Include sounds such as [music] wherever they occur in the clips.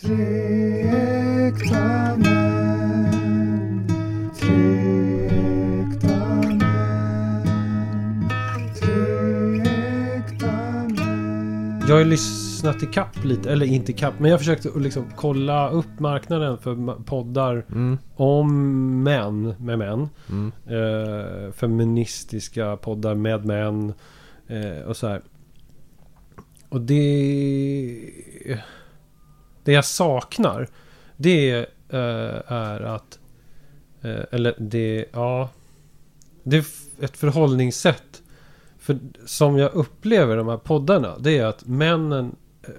Tre män. Tre män. Tre. Jag har lyssnat i kapp lite, eller inte i kapp, men jag försökte att liksom kolla upp marknaden för poddar Mm, om män med män. mm, Eh, feministiska poddar med män. Eh, och så här. Och det... Det jag saknar. Det eh, är att... Eh, eller det... Ja. Det är ett förhållningssätt. För som jag upplever de här poddarna. Det är att männen... Eh,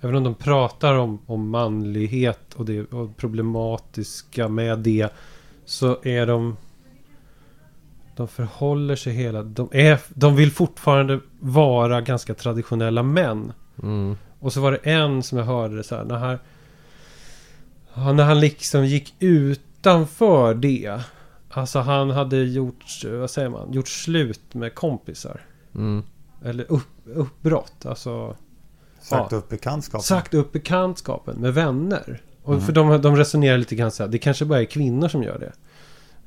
även om de pratar om, om manlighet och det och problematiska med det. Så är de... De förhåller sig hela... De, är, de vill fortfarande vara ganska traditionella män. mm, och så var det en som jag hörde så här, när han... När han liksom gick utanför det. Alltså han hade gjort, vad säger man, gjort slut med kompisar. mm. Eller upp, uppbrott. Alltså Sagt Ja. upp bekantskapen. sagt upp bekantskapen med vänner. Och Mhm. för de, de resonerar lite grann så här, det kanske bara är kvinnor som gör det.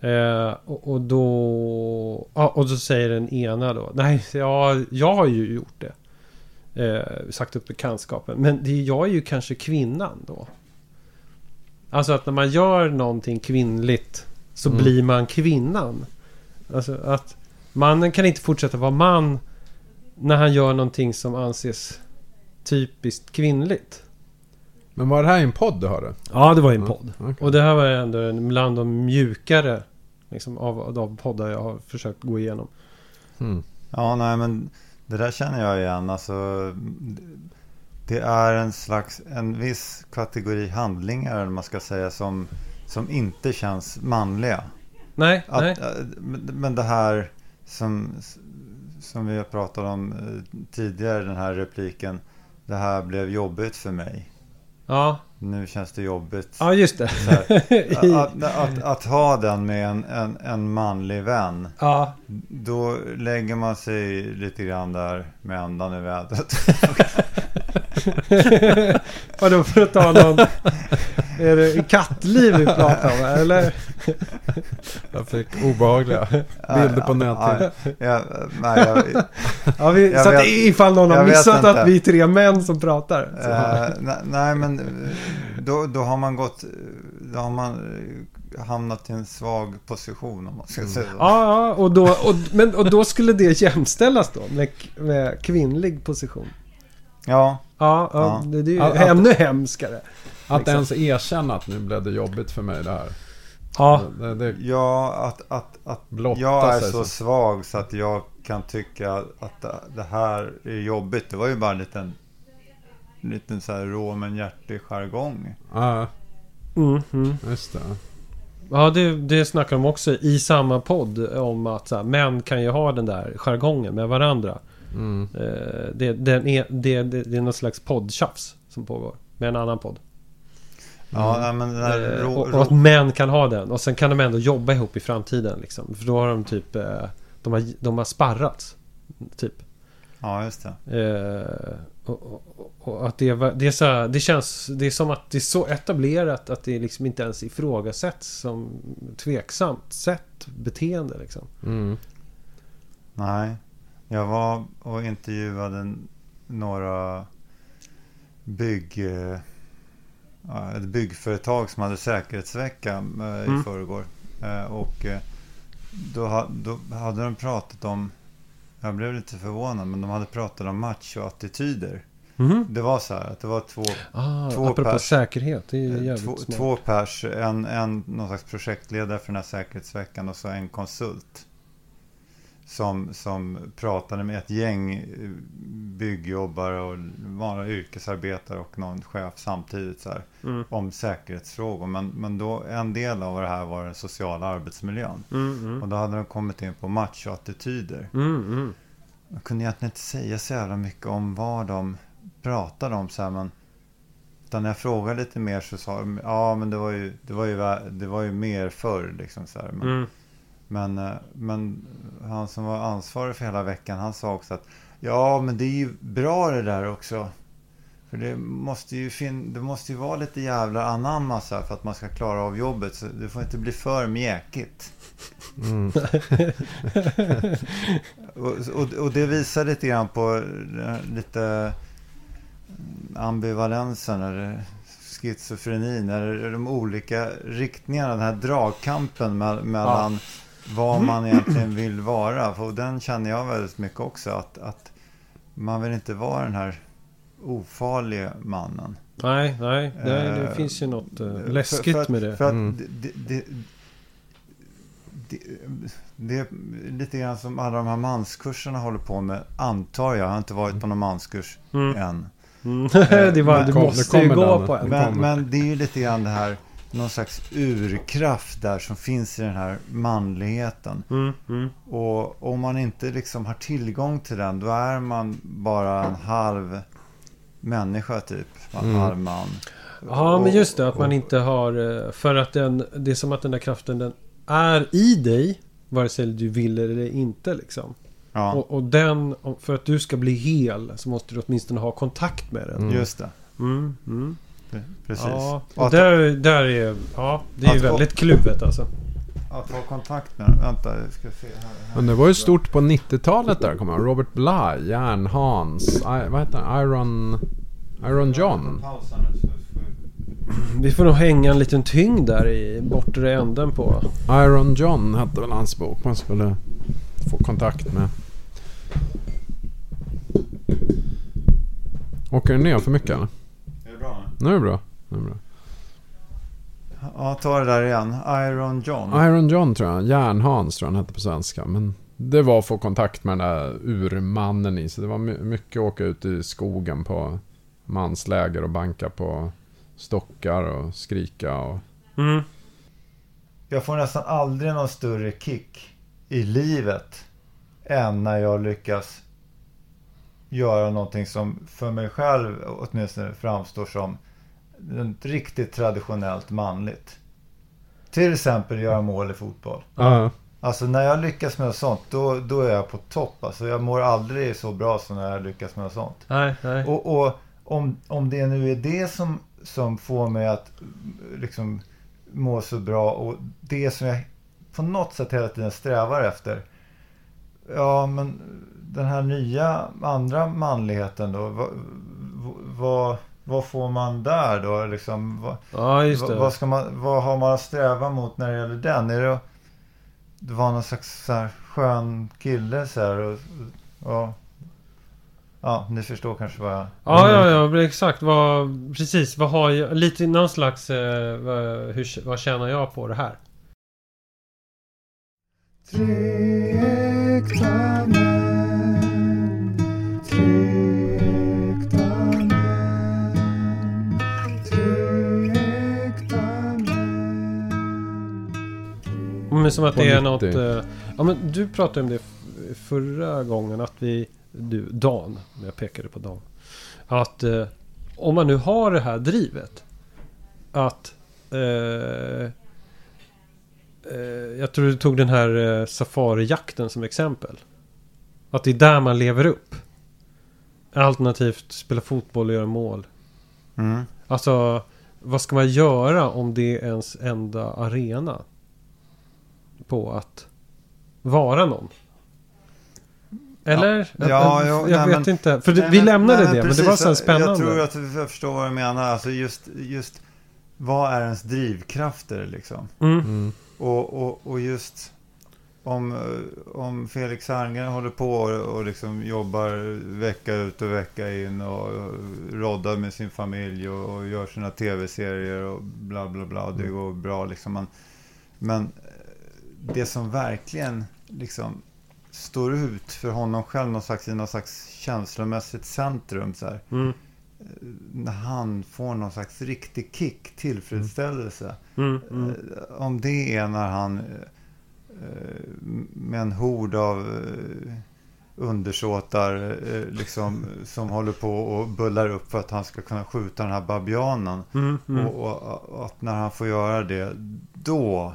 Eh, och, och då... Ja, och då säger den ena då, nej, ja, jag har ju gjort det. Eh, sagt upp bekantskapen. Men det, jag är ju kanske kvinnan då. Alltså att när man gör någonting kvinnligt så Mm. blir man kvinnan. Alltså att mannen kan inte fortsätta vara man när han gör någonting som anses typiskt kvinnligt. Men var det här en podd du hörde? Ja, det var en podd. okej. Och det här var ändå en bland de mjukare liksom, av, av de poddar jag har försökt gå igenom. Mm. Ja, nej men det där känner jag igen. Alltså, det är en slags, en viss kategori handlingar, eller man ska säga, som, som inte känns manliga. Nej, Att, nej. men men det här som, som vi har pratat om eh, tidigare, den här repliken. Det här blev jobbigt för mig. Ja, Nu känns det jobbigt. ja just det. [laughs] Att, att, att ha den med en, en, en manlig vän. ja, Då lägger man sig lite grann där med andan i vädret. [laughs] vadå för att ta någon... [laughs] Är det kattliv vi pratar om eller? [laughs] Jag fick obehagliga bilder på nätet. Ja, ja, nej, jag, Ja, vi, Jag så att ifall någon har missat att vi är tre män som pratar. Så. eh, nej, nej, men eh, då, då har man gått... Då har man eh, hamnat i en svag position om man ska säga så. Ja, ja och, då, och, men, och då skulle det jämställas då med, med kvinnlig position. Ja, Ja, ja, Ja. det, det är ju Att- att- ännu hemskare. Att Liksom. ens erkänna att nu blev det jobbigt för mig det här. Ja, Det, det, ja att, att, att Blotta jag är sig så så. svag så att jag kan tycka att det- här är jobbigt. Det var ju bara en liten, liten så här rå men hjärtig jargong. ja, mm, mm. just det. Ja, det, det snackar de också i samma podd om att så här, män kan ju ha den där jargongen med varandra. Mm. Eh, det, den är, det, det, det är någon slags poddtjafs som pågår med en annan podd. Ja, nej, men den här Eh, och, och att män kan ha den. Och sen kan de ändå jobba ihop i framtiden. Liksom. För då har de typ... Eh, de, har, de har sparrats. Typ. Ja, just det. Eh, och, och, och att det, det, är så här, det känns... Det är som att det är så etablerat att det liksom inte ens ifrågasätts som tveksamt sätt beteende liksom. Mm. Nej, jag var och intervjuade några bygg, eh, ja, ett byggföretag som hade säkerhetsvecka eh, i Mm. förrgår. Eh, Och eh, då, då hade de pratat om, jag blev lite förvånad, men de hade pratat om machoattityder. Mhm. Det var så här att det var två, Ah, Två apropå pers. säkerhet. Det är jävligt två, smart. två pers, en, en någon slags projektledare för den här säkerhetsveckan och så en konsult. Som, som pratade med ett gäng eh, byggjobbare och vanliga yrkesarbetare och någon chef samtidigt så här, Mm. om säkerhetsfrågor. Men, men då, en del av det här var den sociala arbetsmiljön. Mm, mm. Och då hade de kommit in på machoattityder. Mm, mm. Jag kunde egentligen inte säga så jävla mycket om vad de pratade om så här, men utan när jag frågade lite mer så sa de, ja men det var ju, det var ju, det var ju mer förr liksom så här. Men, Mm. Men, eh, men han som var ansvarig för hela veckan, han sa också att ja men det är ju bra det där också. För det måste ju, fin- det måste ju vara lite jävla anamma så här för att man ska klara av jobbet. Så det får inte bli för mjäkigt. Mm. [laughs] Och, och, och det visar lite grann på eh, lite ambivalensen eller schizofrenin eller de olika riktningarna, den här dragkampen me- mellan vad man egentligen vill vara. För den känner jag väldigt mycket också, att, att man vill inte vara den här ofarliga mannen. Nej, nej. Det, det Eh, finns ju något eh, För- läskigt för, att- med det. För att Mm. det, det, det, det är lite grann som alla de här manskurserna håller på med, antar jag. Jag har inte varit på någon manskurs Mm. än. Mm. [laughs] det var, men- du måste ju gå den. på en. Men, men det är ju lite grann det här, någon slags urkraft där som finns i den här manligheten. Mm, mm. Och om man inte liksom har tillgång till den, då är man bara en halv människa typ. En Mm. halv man. Ja, men just det. Att Och- man inte har... eh, För att den... Det är som att den där kraften den är i dig. Vare sig du vill eller inte liksom. Ja, Och, och den... För att du ska bli hel så måste du åtminstone ha kontakt med den. Mm. just det. Precis. Ja, Och där, där är... Ja, det är ju väldigt kluvet alltså. Att ha kontakt med. Vänta, jag ska se här. här. Men det var ju stort på 90-talet där, kommer jag. Robert Bly, Järn-Hans, I- vad heter han? Iron... Iron John. Vi får nog hänga en liten tyngd där i bortre änden på. Iron John hette väl hans bok man skulle få kontakt med. Åker den ner för mycket eller? Nu? Är det bra. Nu är det bra. Ja, ta det där igen. Iron John. Iron John tror jag. Järn-Hans tror jag han hette på svenska. Men det var att få kontakt med den där urmannen i. Så det var my- mycket åka ut i skogen på mansläger och banka på stockar och skrika och... Mm. Jag får nästan aldrig någon större kick i livet än när jag lyckas göra någonting som för mig själv åtminstone framstår som riktigt traditionellt manligt. Till exempel göra mål i fotboll. Ja. Alltså när jag lyckas med något sånt, då, då är jag på topp. Alltså jag mår aldrig så bra som när jag lyckas med något sånt. Nej, nej. Och, och om, om det nu är det som, som får mig att liksom må så bra och det som jag på något sätt hela tiden strävar efter. Ja, men den här nya andra manligheten då. Vad, vad, vad får man där då? Liksom, vad, Ja, just vad, det. vad, ska man, vad har man att sträva mot när det gäller den? Är det det var någon slags så här skön kille så här och, och Ja, ni förstår kanske vad jag... Ja, ja, ja, exakt. Vad, precis, vad har jag... Lite någon slags... Eh, vad, hur, vad tjänar jag på det här? Men som att det är 90. något... Eh, ja, men du pratade om det förra gången att vi... Du, Dan. Jag pekade på Dan. Att eh, om man nu har det här drivet. Att... Eh, eh, jag tror du tog den här eh, safarijakten som exempel. Att det är där man lever upp. Alternativt spela fotboll och göra mål. Mm. Alltså, vad ska man göra om det är ens enda arena? På att vara någon? Eller? Ja, jag jo, jag nej, vet men- inte. För Nej, vi lämnade nej, det, men det var precis. så spännande. Jag tror att jag förstår vad du menar. Alltså just, just vad är ens drivkrafter liksom? Mm. Mm. Och, och, och just om, eh, om Felix Herngren håller på och, och liksom jobbar vecka ut och vecka in och, och roddar med sin familj och, och gör sina tv-serier och bla bla bla. Det Mm. går bra liksom. Men, men det som verkligen liksom står ut för honom själv någon slags, i någon slags känslomässigt centrum så. Mm. När han får någon slags riktig kick, tillfredsställelse. Mm. Mm. Eh, Om det är när han eh, eh, med en hord av eh, undersåtar eh, liksom, [laughs] som håller på och bullar upp för att han ska kunna skjuta den här babianen. Mm. Mm. Och, och, och att när han får göra det, då,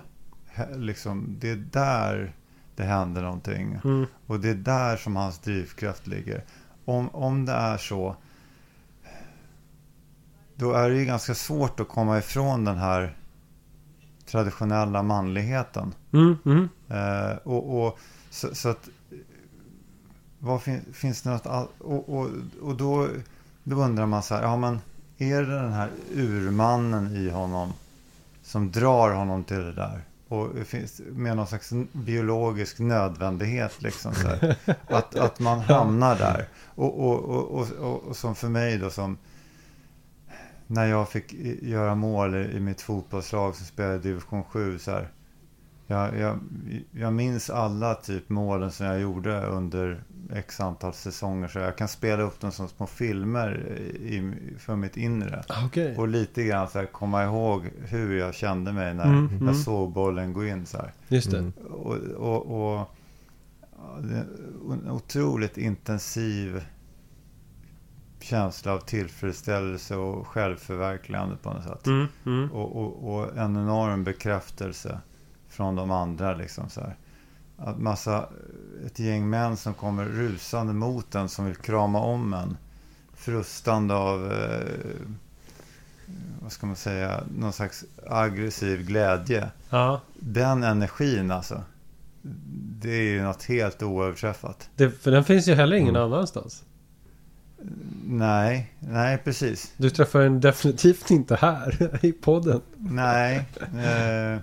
liksom, det är där det händer någonting. Mm. Och det är där som hans drivkraft ligger. Om, om det är så då är det ju ganska svårt att komma ifrån den här traditionella manligheten. Mm, mm. Eh, och, och, så, så att, vad fin, finns det något, all, och, och, och då, då undrar man så här, ja men är det den här urmannen i honom som drar honom till det där? Och finns med någon slags biologisk nödvändighet liksom att, att man [laughs] hamnar där. Och, och, och, och, som för mig då som när jag fick göra mål i, mitt fotbollslag som spelade i division 7 så här. Jag, jag, jag minns alla typ målen som jag gjorde under x antal säsonger. Så jag kan spela upp dem som små filmer i, för mitt inre. Okej. Och lite grann så här, komma ihåg hur jag kände mig när Mm, jag mm. såg bollen gå in. Så här. Just det. Mm. Och, och, och en otroligt intensiv känsla av tillfredsställelse och självförverkligande på något sätt. Mm, mm. Och, och, och en enorm bekräftelse från de andra. Liksom så här. Att massa, ett gäng män som kommer rusande mot en som vill krama om en. Frustande av, eh, vad ska man säga, någon slags aggressiv glädje. Ja, Den energin alltså. Det är ju något helt oöverträffat. det, för den finns ju heller ingen Mm. annanstans. Nej, nej precis. Du träffar den definitivt inte här [laughs] i podden. Nej. Eh,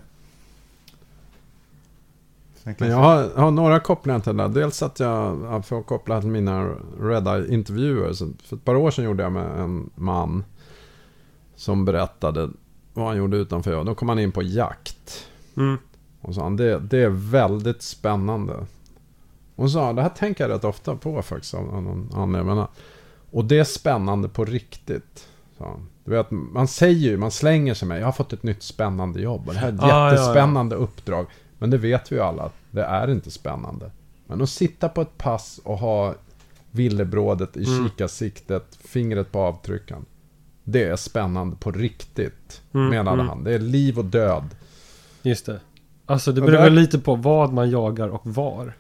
Men jag har, har några kopplingar till det där. Dels att jag, får koppla till mina Red Eye-intervjuer. Så För ett par år sedan gjorde jag med en man som berättade vad han gjorde utanför. Då kom han in på jakt. Mm. Och sa han, det, det är väldigt spännande. Och sa det här tänker jag rätt ofta på faktiskt av någon anledning. Och det är spännande på riktigt. Sa han. Du vet, man säger ju, man slänger sig med, jag har fått ett nytt spännande jobb. Och det här är ett Ah, ja, ja. jättespännande uppdrag. Men det vet vi ju alla, det är inte spännande. Men att sitta på ett pass och ha villebrådet i Mm. kikarsiktet, fingret på avtryckaren. Det är spännande på riktigt, Mm, menade mm. han. Det är liv och död. Just det. Alltså det beror där- lite på vad man jagar och var.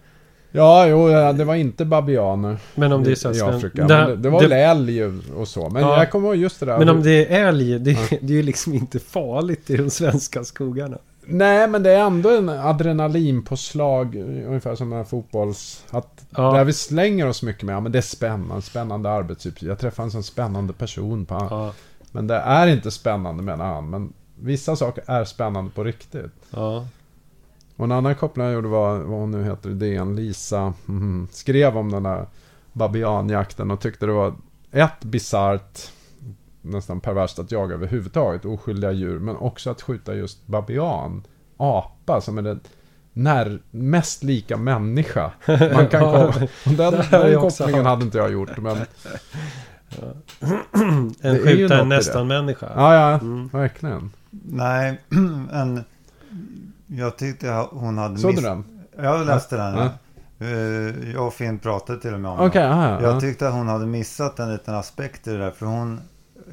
Ja, jo, ja, det var inte babianer Men om det är så i Afrika. Men det, det var det- väl älg och så. Men Ja. jag kommer ihåg just det där. Men om det är älg, det, det är ju liksom inte farligt i de svenska skogarna. Nej, men det är ändå en adrenalinpåslag, ungefär som den här fotbolls... Att Ja. Där vi slänger oss mycket med, ja men det är spännande, spännande arbetsuppgift. Jag träffade en sån spännande person på Ja, Men det är inte spännande menar han. Men vissa saker är spännande på riktigt. ja. Och en annan koppling jag gjorde var, vad hon nu heter, DN, Lisa, mhm, skrev om den där babianjakten och tyckte det var ett bisarrt, nästan perverst att jaga överhuvudtaget, oskyldiga djur, men också att skjuta just babian, apa, som är det när, mest lika människa man kan komma. [laughs] Och den, det har den kopplingen hade inte jag gjort, men [laughs] En är ju skjuta något en i det. nästan människa. ja, ja, Mm. verkligen. Nej, [clears throat] en, jag tyckte hon hade Såg du den? Jag läste den. Ja. Eh, Jag och Finn pratade till och med om Okej, den. aha, Jag ja. tyckte att hon hade missat en liten aspekt i det där. För hon,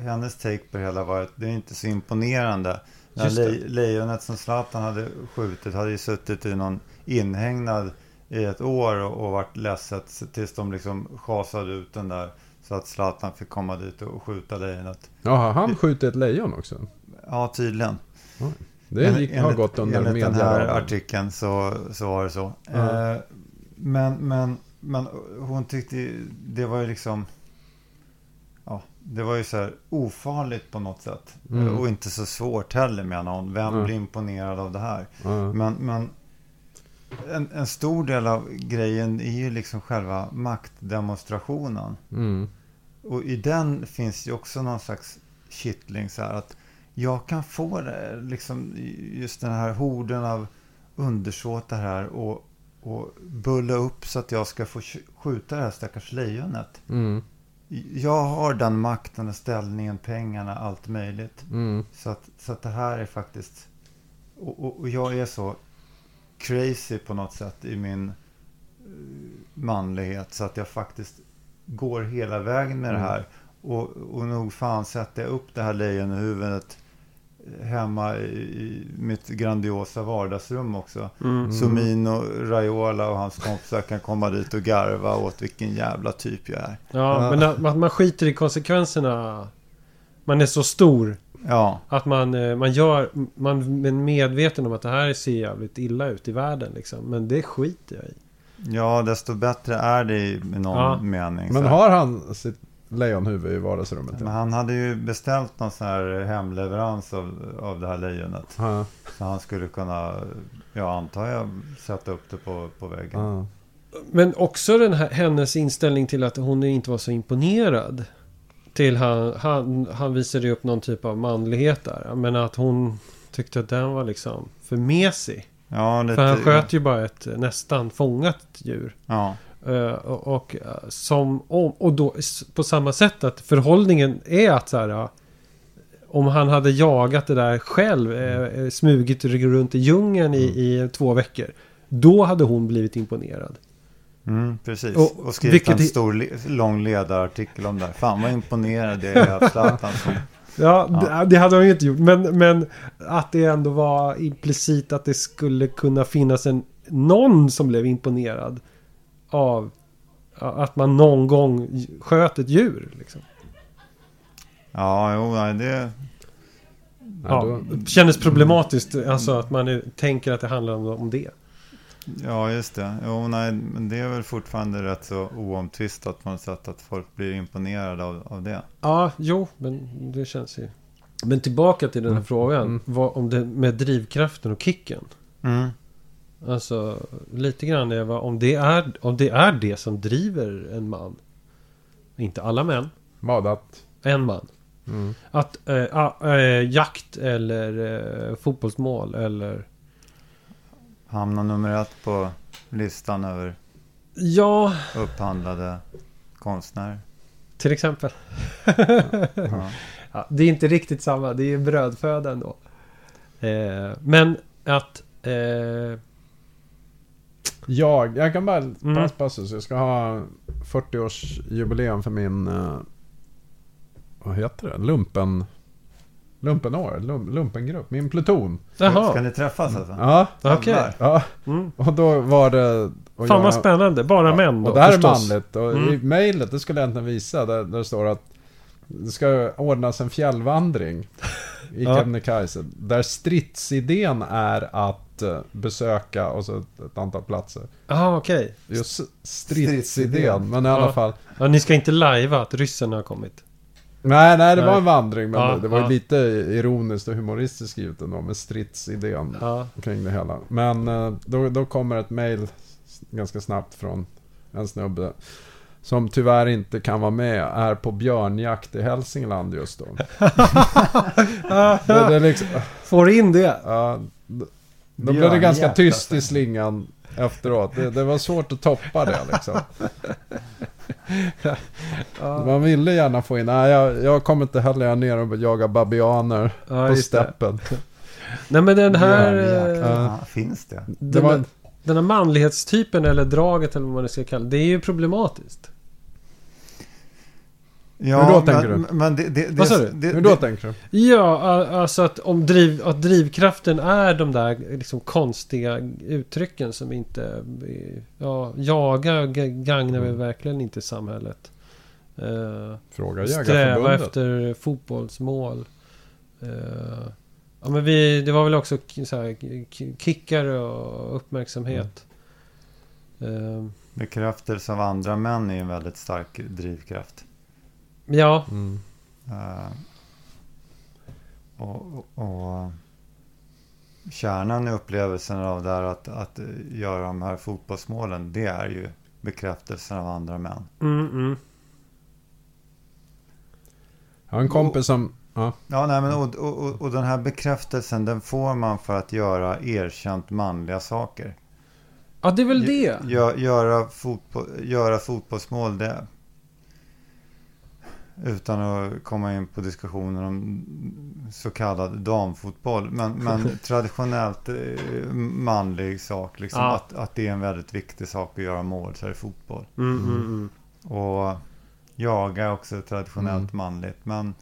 hennes take på det hela var att det är inte så imponerande. Det. le, lejonet som Zlatan hade skjutit hade ju suttit i någon inhägnad i ett år och, och varit ledset tills de liksom schasade ut den där. Så att Zlatan fick komma dit och skjuta lejonet. Jaha, han skjuter ett lejon också? Ja, tydligen. Det gick, har gått under enligt den här artikeln så, så var det så. Ja. Eh, men, men, men hon tyckte det var ju liksom... Ja, det var ju så här ofarligt på något sätt. Mm. Och inte så svårt heller menar hon. Vem Mm. blir imponerad av det här? Ja. Men, men en, en stor del av grejen är ju liksom själva maktdemonstrationen. Mm. Och i den finns ju också någon slags kittling så här att jag kan få det, liksom just den här horden av undersåtar här och, och bulla upp så att jag ska få sk- skjuta det här stackars lejonet. Jag har den makten och ställningen, pengarna, allt möjligt. Mm. Så att, så att det här är faktiskt... Och, och, och jag är så crazy på något sätt i min eh, manlighet så att jag faktiskt går hela vägen med det Mm. här. Och, och nog fan sätter jag upp det här lejonhuvudet hemma i, mitt grandiosa vardagsrum också. Mm. Så Mino Raiola och hans kompisar kan komma dit och garva åt vilken jävla typ jag är. Ja, Ja. men att man, man skiter i konsekvenserna. man är så stor. Ja, Att man, eh, man gör, man är medveten om att det här ser jävligt illa ut i världen liksom. Men det skiter jag i. ja, desto bättre är det i någon Ja. mening. Men har han sitt lejonhuvud i vardagsrummet? Men han hade ju beställt någon sån här hemleverans av, av det här lejonet. Ja. Så han skulle kunna, jag antar jag, sätta upp det på, på väggen. Ja. Men också den här, hennes inställning till att hon inte var så imponerad. Till han, han, han visade upp någon typ av manlighet där. Men att hon tyckte att den var liksom för mesig. Ja, lite, För han sköt ju bara ett nästan fångat djur. Ja, och, och, eh, som, och, då på samma sätt att förhållningen är att så här. Om han hade jagat det där själv, eh, eh, smugit runt i djungeln i, i två veckor. Då hade hon blivit imponerad. mm, precis. Och- Och, skrivit en stor, lång ledarartikel om det här. Fan vad imponerad jag är av [laughs] Zlatan. Ja, det hade hon ju inte gjort. Men, men att det ändå var implicit att det skulle kunna finnas en någon som blev imponerad av att man någon gång sköt ett djur. Liksom. Ja, jo, nej, det... Ja, då, det kändes problematiskt. Alltså att man är, tänker att det handlar om, om det. Ja, just det. Jo, nej, men det är väl fortfarande rätt så oomtvistat på något sätt att folk blir imponerade av, av det. Ja, jo, men det känns ju. Men tillbaka till den här Mm. frågan. Mm. Vad, om det med drivkraften och kicken. Mm. Alltså lite grann är vad, om det är, om det är det som driver en man. Inte alla män. vad att... En man. Mm. Att ah, eh, jakt eller eh, fotbollsmål eller... Hamnar nummer ett på listan över Ja, upphandlade konstnärer. till exempel. [laughs] Ja. Ja, det är inte riktigt samma. Det är ju brödföda ändå. Eh, men att... Eh, Jag, jag kan bara... Mm. Pass, passus. Jag ska ha 40-årsjubileum för min... eh, vad heter det? Lumpen... Lumpenår? Lum, lumpengrupp? Min pluton. Ska jaha. ni träffas alltså? Ja. Okej. Jävlar. ja. Mm. Och då var det... och Fan jag- vad spännande. Bara män då Och det här förstås. är manligt. Och Mm. i mejlet, det skulle jag egentligen visa, där, där det står att det ska ordnas en fjällvandring i Ja. Kebnekaise. Där stridsidén är att eh, besöka och så ett, ett antal platser. Ja, okej. Just stridsidén, Stridsidén. men i alla Ja. fall. Ja, ni ska inte lajva att ryssen har kommit. Nej, nej, det Nej. var en vandring, men Ja, det, var ja. lite ironiskt och humoristiskt skrivet ändå med stridsidén Ja. kring det hela. Men eh, då, då kommer ett s- ganska snabbt från en snubbe som tyvärr inte kan vara med, är på björnjakt i Hälsingland just då. [laughs] det, det är liksom, Får in det. ja, då blev det ganska tyst i slingan efteråt. Det, det var svårt att toppa det liksom. [laughs] Man ville gärna få in, nej jag, jag kommer inte heller jag ner och jaga babianer ja på det. steppen. Nej men den här... Björnjakt. Ja, finns det? Det Den, var, här, den här manlighetstypen eller draget eller vad man nu ska kalla det. Det är ju problematiskt. Ja, Hur då, tänker men, du? Men det, det, Vad sa du? Det, hur då tänker du? Ja, alltså att om driv, att drivkraften är de där liksom konstiga uttrycken som inte... Ja, jaga gagnar Mm. verkligen inte samhället. Eh, Fråga sträva Jägarförbundet. efter fotbollsmål. Eh, ja men vi, det var väl också så här, kickar och uppmärksamhet. Eh, Bekräftelse av andra män är en väldigt stark drivkraft. ja, Mm. Eh, och, och kärnan i upplevelsen av det här att, att göra de här fotbollsmålen, det är ju bekräftelsen av andra män. mm, mm. Jag har en kompis som... Ja. Ja, nej, men och, och, och, och den här bekräftelsen, den får man för att göra erkänt manliga saker. ja det är väl det. Gö, göra, fotboll, göra fotbollsmål, det... Utan att komma in på diskussioner om så kallad damfotboll. Men, men [laughs] traditionellt eh, manlig sak. Liksom, Ja. att, att det är en väldigt viktig sak att göra mål, så är det fotboll. Mm, mm, mm. Och jaga är också traditionellt Mm. manligt. Men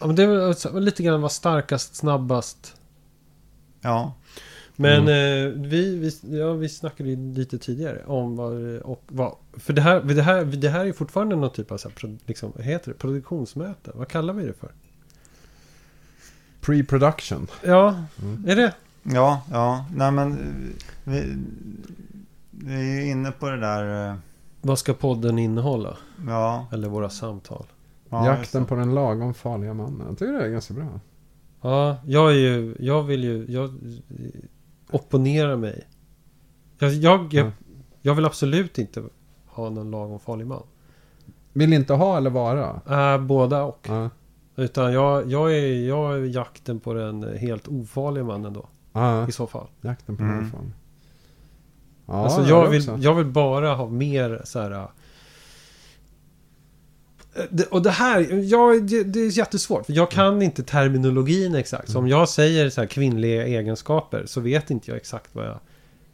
Ja, men det är väl så- lite grann vara starkast, snabbast. ja, Men eh, vi, vi, ja, vi snackade ju lite tidigare om vad, och vad... För det här, det här, det här är ju fortfarande någon typ av så här, liksom, vad heter det? produktionsmöte. Vad kallar vi det för? Pre-production. Ja, Mm. är det? Ja, ja. Nej men... Vi, vi är ju inne på det där... eh, Vad ska podden innehålla? Ja. Eller våra samtal? Ja Jakten på den lagom farliga mannen. Jag tycker det är ganska bra. Ja, jag är ju... Jag vill ju... Jag opponerar mig. Jag, jag, jag, Ja. jag vill absolut inte ha någon lagom farlig man. Vill inte ha eller vara? Äh, båda och. Ja. Utan jag, jag, är, jag är jakten på den helt ofarliga mannen då. Ja, I så fall. jakten på Mm. den fan. Ja, alltså jag är vill, jag vill bara ha mer så här... Det, och det här, jag, det, är jättesvårt. För jag kan inte terminologin exakt. Så om jag säger så här kvinnliga egenskaper så vet inte jag exakt vad jag...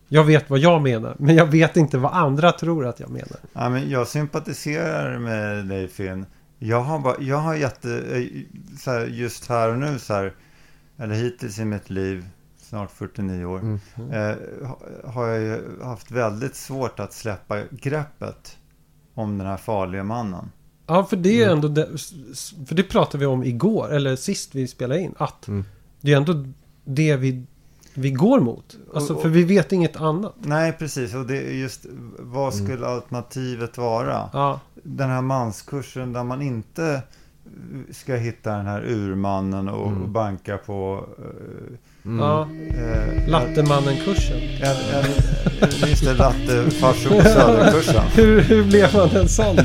Jag vet vad jag menar, men jag vet inte vad andra tror att jag menar. Ja, men jag sympatiserar med dig Finn. Jag har, bara, jag har jätte... eh, Så här, just här och nu så här... Eller hittills i mitt liv, snart 49 år. Mm. Eh, ha- har jag haft väldigt svårt att släppa greppet om den här farliga mannen. Ja, för det är Mm. ändå... Det, för det pratade vi om igår, eller sist vi spelade in. Att Mm. det är ändå det vi, vi går mot. Alltså, Och- för vi vet inget annat. Nej, precis. Och det är just vad Mm. skulle alternativet vara? Ja, Den här manskursen där man inte ska hitta den här urmannen och Mm. banka på... eh, Mm. ja. eh, Lattemannen-kursen. En, en, just det, latte, Söderkursen. [laughs] Hur, hur blev man en sån?